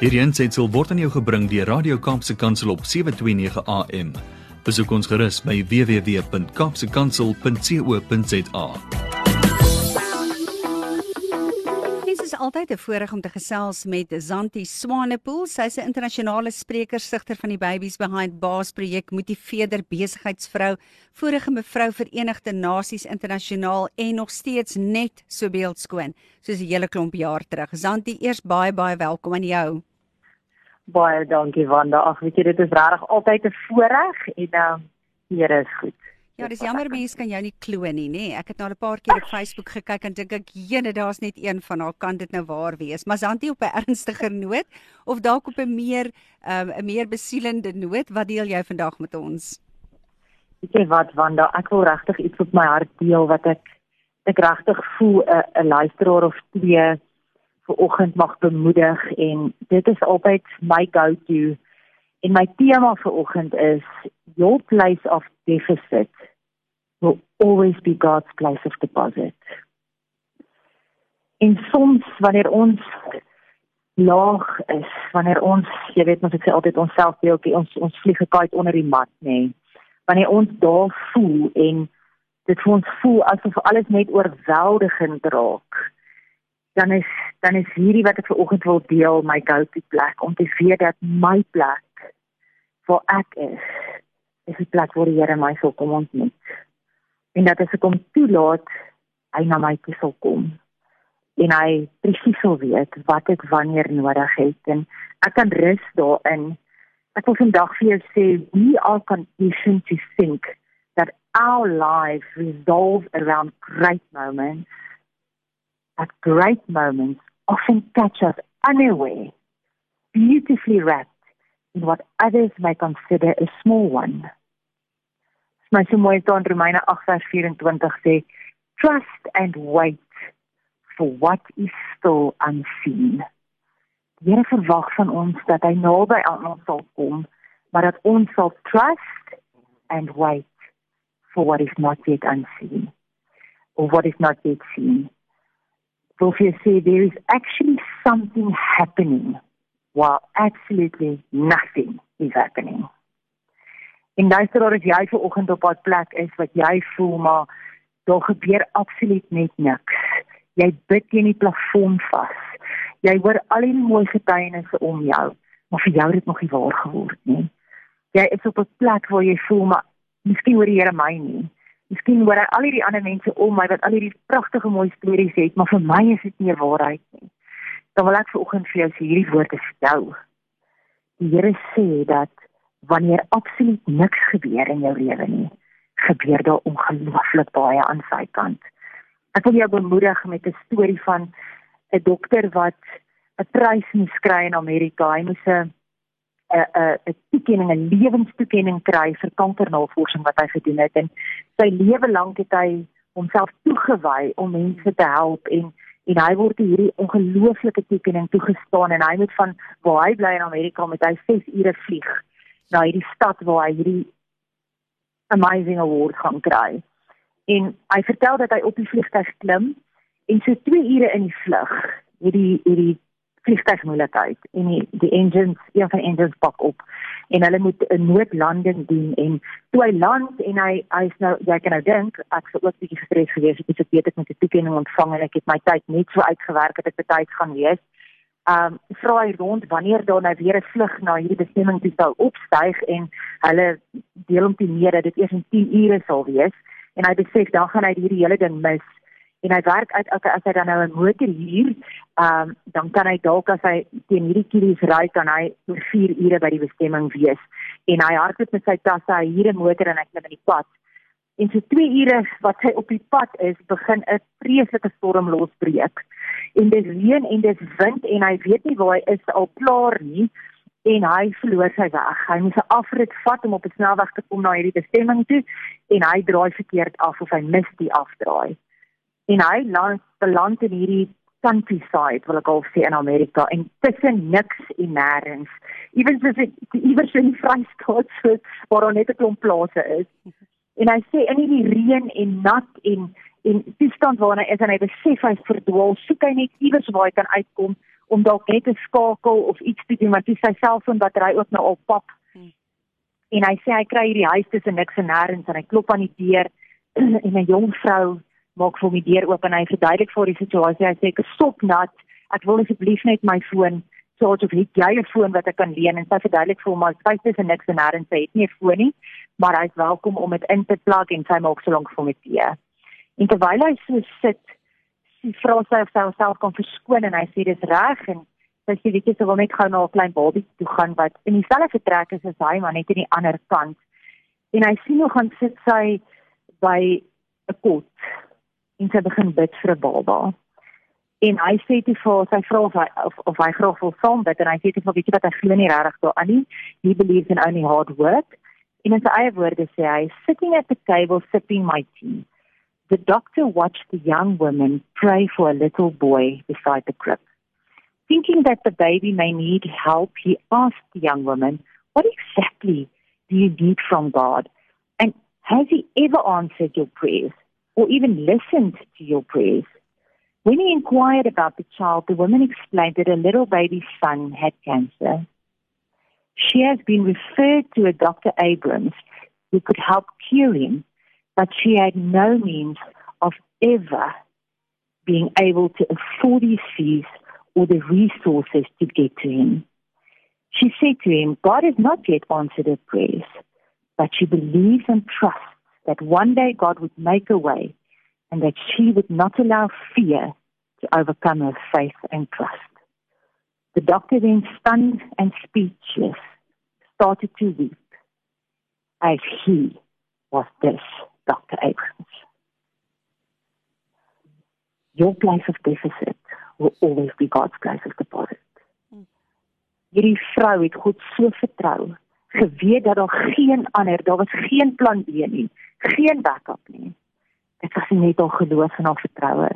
Hierdie aanseit word aan jou gebring deur Radio Kaapse Kansel op 7:29 AM. Besoek ons gerus by www.kapsekansel.co.za. altyd 'n voorreg om te gesels met Zanti Swanepoel. Sy's 'n internasionale spreker, sigter van die Babies Behind Bars projek, motiveerder, besigheidsvrou, vorige mevrou Verenigde Nasies internasionaal en nog steeds net so beeldskoon soos 'n hele klomp jaar terug. Zanti, eers baie baie welkom aan jou. Baie dankie Wanda. Ag, weet jy, dit is regtig altyd 'n voorreg en uh, hier is goed. Ja, dis jammer mense kan jou nie glo nie, nê. Ek het nou 'n paar keer op Facebook gekyk en dink ek, "Jene, daar's net een van haar kan dit nou waar wees." Maar Santi op 'n ernstiger noot of dalk op 'n meer 'n um, meer besielende noot, wat deel jy vandag met ons? Ek sê wat Wanda, ek wil regtig iets op my hart deel wat ek ek regtig voel 'n 'n luisteraar of twee vir oggend mag bemoedig en dit is altyd my go-to. En my tema vir oggend is your place of deficit will always be God's place of deposit. En soms wanneer ons laag is, wanneer ons, jy weet mos ek sê altyd onsself deeltjie ons ons vlieg gekaai onder die mat, nê. Nee. Wanneer ons daar voel en dit vir ons voel asof alles net oorweldigend raak, dan is dan is hierdie wat ek ver oggend wil deel my go-to plek om te weet dat my plek waar ek is, is die plek waar die Here my sal kom ontmoet en dat as ek hom toelaat, hy na my toe sal kom en hy presies sal weet wat ek wanneer nodig het en ek kan rus daarin. Ek wil vandag vir jou sê we are conditioned to think that our lives revolve around great moments. At great moments often catch us unaware, beautifully wrapped in what others may consider a small one my so mooi staan Romeine 8:24 sê trust and wait for what is still unseen. Die Here verwag van ons dat hy naby aan ons sal kom, maar dat ons sal trust and wait for what is not yet unseen or what is not yet seen. You see there is actually something happening while absolutely nothing is happening. En luisteraar as jy ver oggend op 'n plek is wat jy voel maar daar gebeur absoluut net niks. Jy bid teen die plafon vas. Jy hoor al die mooi getuienisse om jou, maar vir jou het dit nog nie waar geword nie. Jy is op 'n plek waar jy voel maar miskien hoor die Here my nie. Miskien hoor hy al hierdie ander mense om my wat al hierdie pragtige mooi stories het, maar vir my is dit nie waarheid nie. Dan wil ek ver oggend vir jou sê hierdie woorde vir jou. Die Here sê dat wanneer absoluut niks gebeur in jou lewe nie, gebeur daar ongelooflik baie aan sy kant. Ek wil jou bemoedig met 'n storie van 'n dokter wat 'n prys moes kry in Amerika. Hy moes 'n 'n 'n 'n toekenning, 'n lewenstoekenning kry vir kankernavorsing wat hy gedoen het en sy lewe lank het hy homself toegewy om mense te help en en hy word hierdie ongelooflike toekenning toegestaan en hy moet van waar hy bly in Amerika met hy 6 ure vlieg na hierdie stad waar hy hierdie amazing award gaan kry. En hy vertel dat hy op die vliegtuig klim en so 2 ure in die vlug het die hierdie vliegtuig moeilikheid en die die engines een van die engines pak op en hulle moet 'n noodlanding doen en toe hy land en hy hy's nou jy kan nou dink ek sou ook bietjie gestres gewees het as ek weet ek moet 'n toekenning ontvang en ek het my tyd net so uitgewerk dat ek betyds gaan wees. Um vra hy rond wanneer daar nou weer 'n vlug na hierdie bestemming toe sou opstyg en hulle deel hom toe mee dat dit eers in 10 ure sal wees en hy besef dan gaan hy hierdie hele ding mis en hy werk uit okay, as hy dan nou 'n motor huur um dan kan hy dalk as hy teen hierdie kilo's ry kan hy oor 4 ure by die bestemming wees en hy hardloop met sy tasse hy huur 'n motor en hy klim in die pad en so 2 ure wat hy op die pad is begin 'n vreeslike storm losbreek en dit reën en dit wind en hy weet nie waar hy is al klaar nie en hy verloor sy weg. Hy moet 'n afrit vat om op 'n snelweg te kom na hierdie bestemming toe en hy draai verkeerd af of hy mis die afdraai. En hy land beland in hierdie countryside, wil ek al sê in Amerika en tussen niks en nêrens. Ewens is dit iewers in die Vrystaat so waar daar net 'n klomp plase is. En hy sê in hierdie reën en nat en en toestand waarna hy is en hy besef hy's verdwaal, soek hy net iewers waar hy kan uitkom om dalk net te skakel of iets te doen want sy sy selfoon battery ook nou al pap. Hmm. En hy sê hy kry hierdie huis tussen niks en nêrens en hy klop aan die deur en 'n jong vrou maak vir die deur oop en hy verduidelik vir die situasie. Hy sê ek stop nat. Ek wil asseblief net my foon charge of het jy 'n foon wat ek kan leen en sy verduidelik vir hom maar sy sê niks en nêrens sy het nie 'n foon nie, maar hy's welkom om dit in te plug en sy maak so lank vir met tee. En terwyl hy so sit, sy vra sy of sy homself kan verskoon en hy sê dis reg en sy sê weet jy sy wil net gou na 'n klein babie toe gaan wat in dieselfde vertrek is as hy maar net aan die ander kant. En hy sien hoe gaan sit sy by 'n kot en sy begin bid vir 'n baba. En hy sê toe vir sy vra of hy of, of hy graag wil saam bid en hy sê toe vir weet wat hy glo nie regtig nie. He believes in only hard work. En in sy eie woorde sê hy sitting at the table sipping my tea. The doctor watched the young woman pray for a little boy beside the crib. Thinking that the baby may need help, he asked the young woman, What exactly do you need from God? And has he ever answered your prayers or even listened to your prayers? When he inquired about the child, the woman explained that a little baby's son had cancer. She has been referred to a Dr. Abrams who could help cure him but she had no means of ever being able to afford his fees or the resources to get to him. She said to him, God has not yet answered her prayers, but she believes and trusts that one day God would make a way and that she would not allow fear to overcome her faith and trust. The doctor then, stunned and speechless, started to weep as he was this Dr. Abrams. Your place of deficit will always be God's place of deposit. Hierdie vrou het God so vertrou, geweet dat daar geen ander, daar was geen plan B nie, geen backup nie. Dit was net haar geloof en haar vertroue.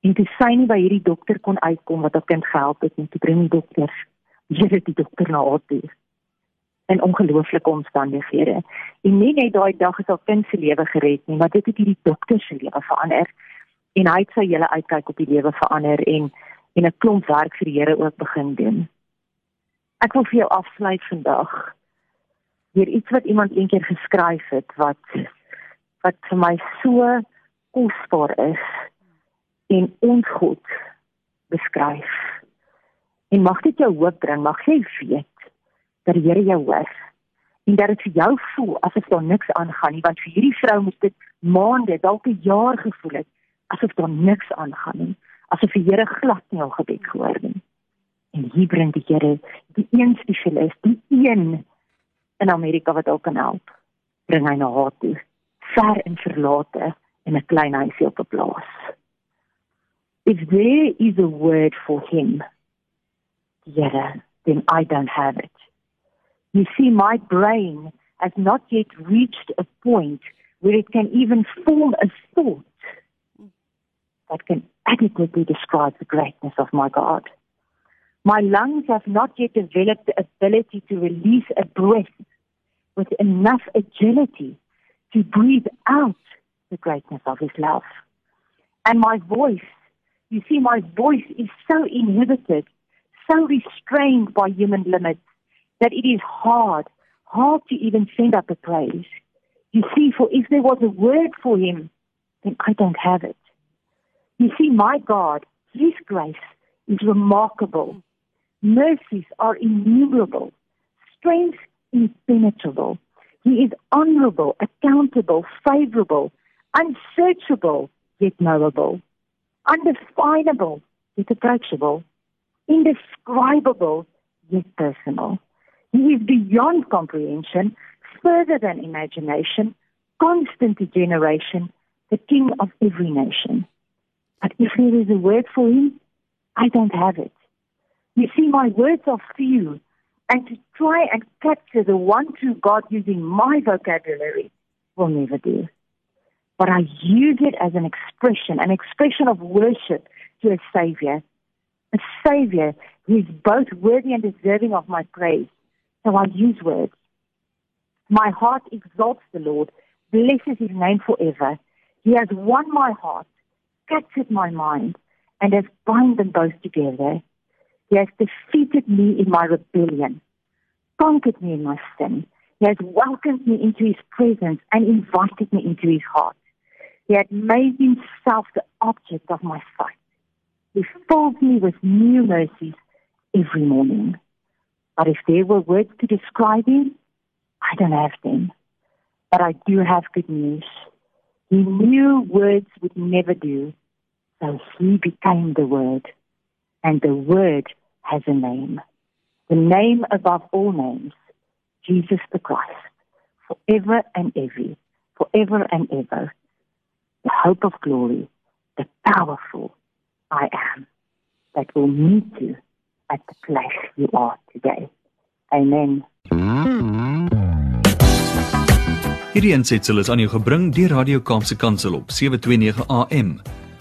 En dit sy nie by hierdie dokter kon uitkom wat haar kind gehelp het nie, toe bring die dokter, het die dokter na haar toe in ongelooflike omstandighede. En nie net daai dag het haar kind se lewe gered nie, maar dit het hierdie dokter se lewe verander. En hy het sy hele uitkyk op die lewe verander en en 'n klomp werk vir die Here ook begin doen. Ek wil vir jou afsluit vandag deur iets wat iemand eendag geskryf het wat wat vir my so kosbaar is en ons God beskryf. En mag dit jou hoop bring, mag jy weet dat die Here jou hoor en dat dit vir jou voel asof daar niks aangaan nie want vir hierdie vrou moes dit maande dalk 'n jaar gevoel het asof daar niks aangaan nie asof die Here glad nie haar gebed gehoor nie en hier bring die Here die een die een in Amerika wat ook kan help bring hy na haar toe ver en verlate in 'n klein huisie op 'n plaas if there is a word for him yeah then i don't have it You see, my brain has not yet reached a point where it can even form a thought that can adequately describe the greatness of my God. My lungs have not yet developed the ability to release a breath with enough agility to breathe out the greatness of His love. And my voice, you see, my voice is so inhibited, so restrained by human limits that it is hard, hard to even send up a praise. You see, for if there was a word for him, then I don't have it. You see, my God, His grace is remarkable. Mercies are innumerable. Strength impenetrable. He is honorable, accountable, favorable, unsearchable, yet knowable, undefinable, yet approachable, indescribable, yet personal. He is beyond comprehension, further than imagination, constant to generation, the king of every nation. But if there is a word for him, I don't have it. You see, my words are few, and to try and capture the one true God using my vocabulary will never do. But I use it as an expression, an expression of worship to a Savior, a Savior who is both worthy and deserving of my praise so I use words. My heart exalts the Lord, blesses his name forever. He has won my heart, captured my mind, and has bound them both together. He has defeated me in my rebellion, conquered me in my sin. He has welcomed me into his presence and invited me into his heart. He had made himself the object of my sight. He fills me with new mercies every morning. But if there were words to describe him, I don't have them. But I do have good news. He knew words would never do, so he became the Word. And the Word has a name. The name above all names, Jesus the Christ, forever and ever, forever and ever. The hope of glory, the powerful I am, that will meet you at the place you are today. Amen. Hierdie aansetsel is aan jou gebring deur Radio Kaapse Kansel op 729 AM.